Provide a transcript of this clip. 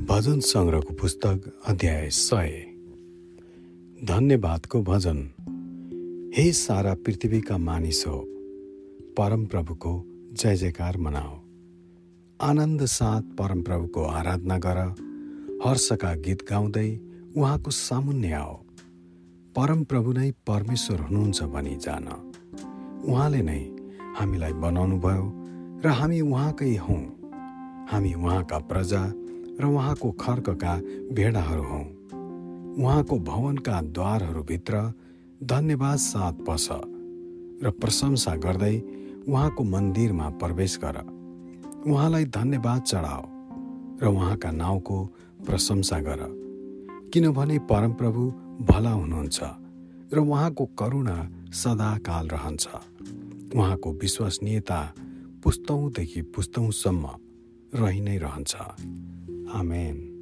भजन सङ्ग्रहको पुस्तक अध्याय सय। धन्यवादको भजन। हे सारा पृथ्वीका मानिस हो परमप्रभुको जय जयकार मनाओ। आनन्द साथ परमप्रभुको आराधना गर हर्षका गीत गाउँदै उहाँको सामुन्य आओ। परमप्रभु नै परमेश्वर हुनुहुन्छ भनी जान। उहाँले नै हामीलाई बनाउनु भयो र हामी उहाँकै हौँ। हामी उहाँका प्रजा र उहाँको खर्कका भेडाहरू हौ। उहाँको भवनका द्वारहरूभित्र धन्यवाद साथ पस र प्रशंसा गर्दै उहाँको मन्दिरमा प्रवेश गर। उहाँलाई धन्यवाद चढाओ र उहाँका नाउँको प्रशंसा गर। किनभने परमप्रभु भला हुनुहुन्छ र उहाँको करुणा सदाकाल रहन्छ। उहाँको विश्वसनीयता पुस्तौँदेखि पुस्तौँसम्म रहि नै रहन्छ। Amen.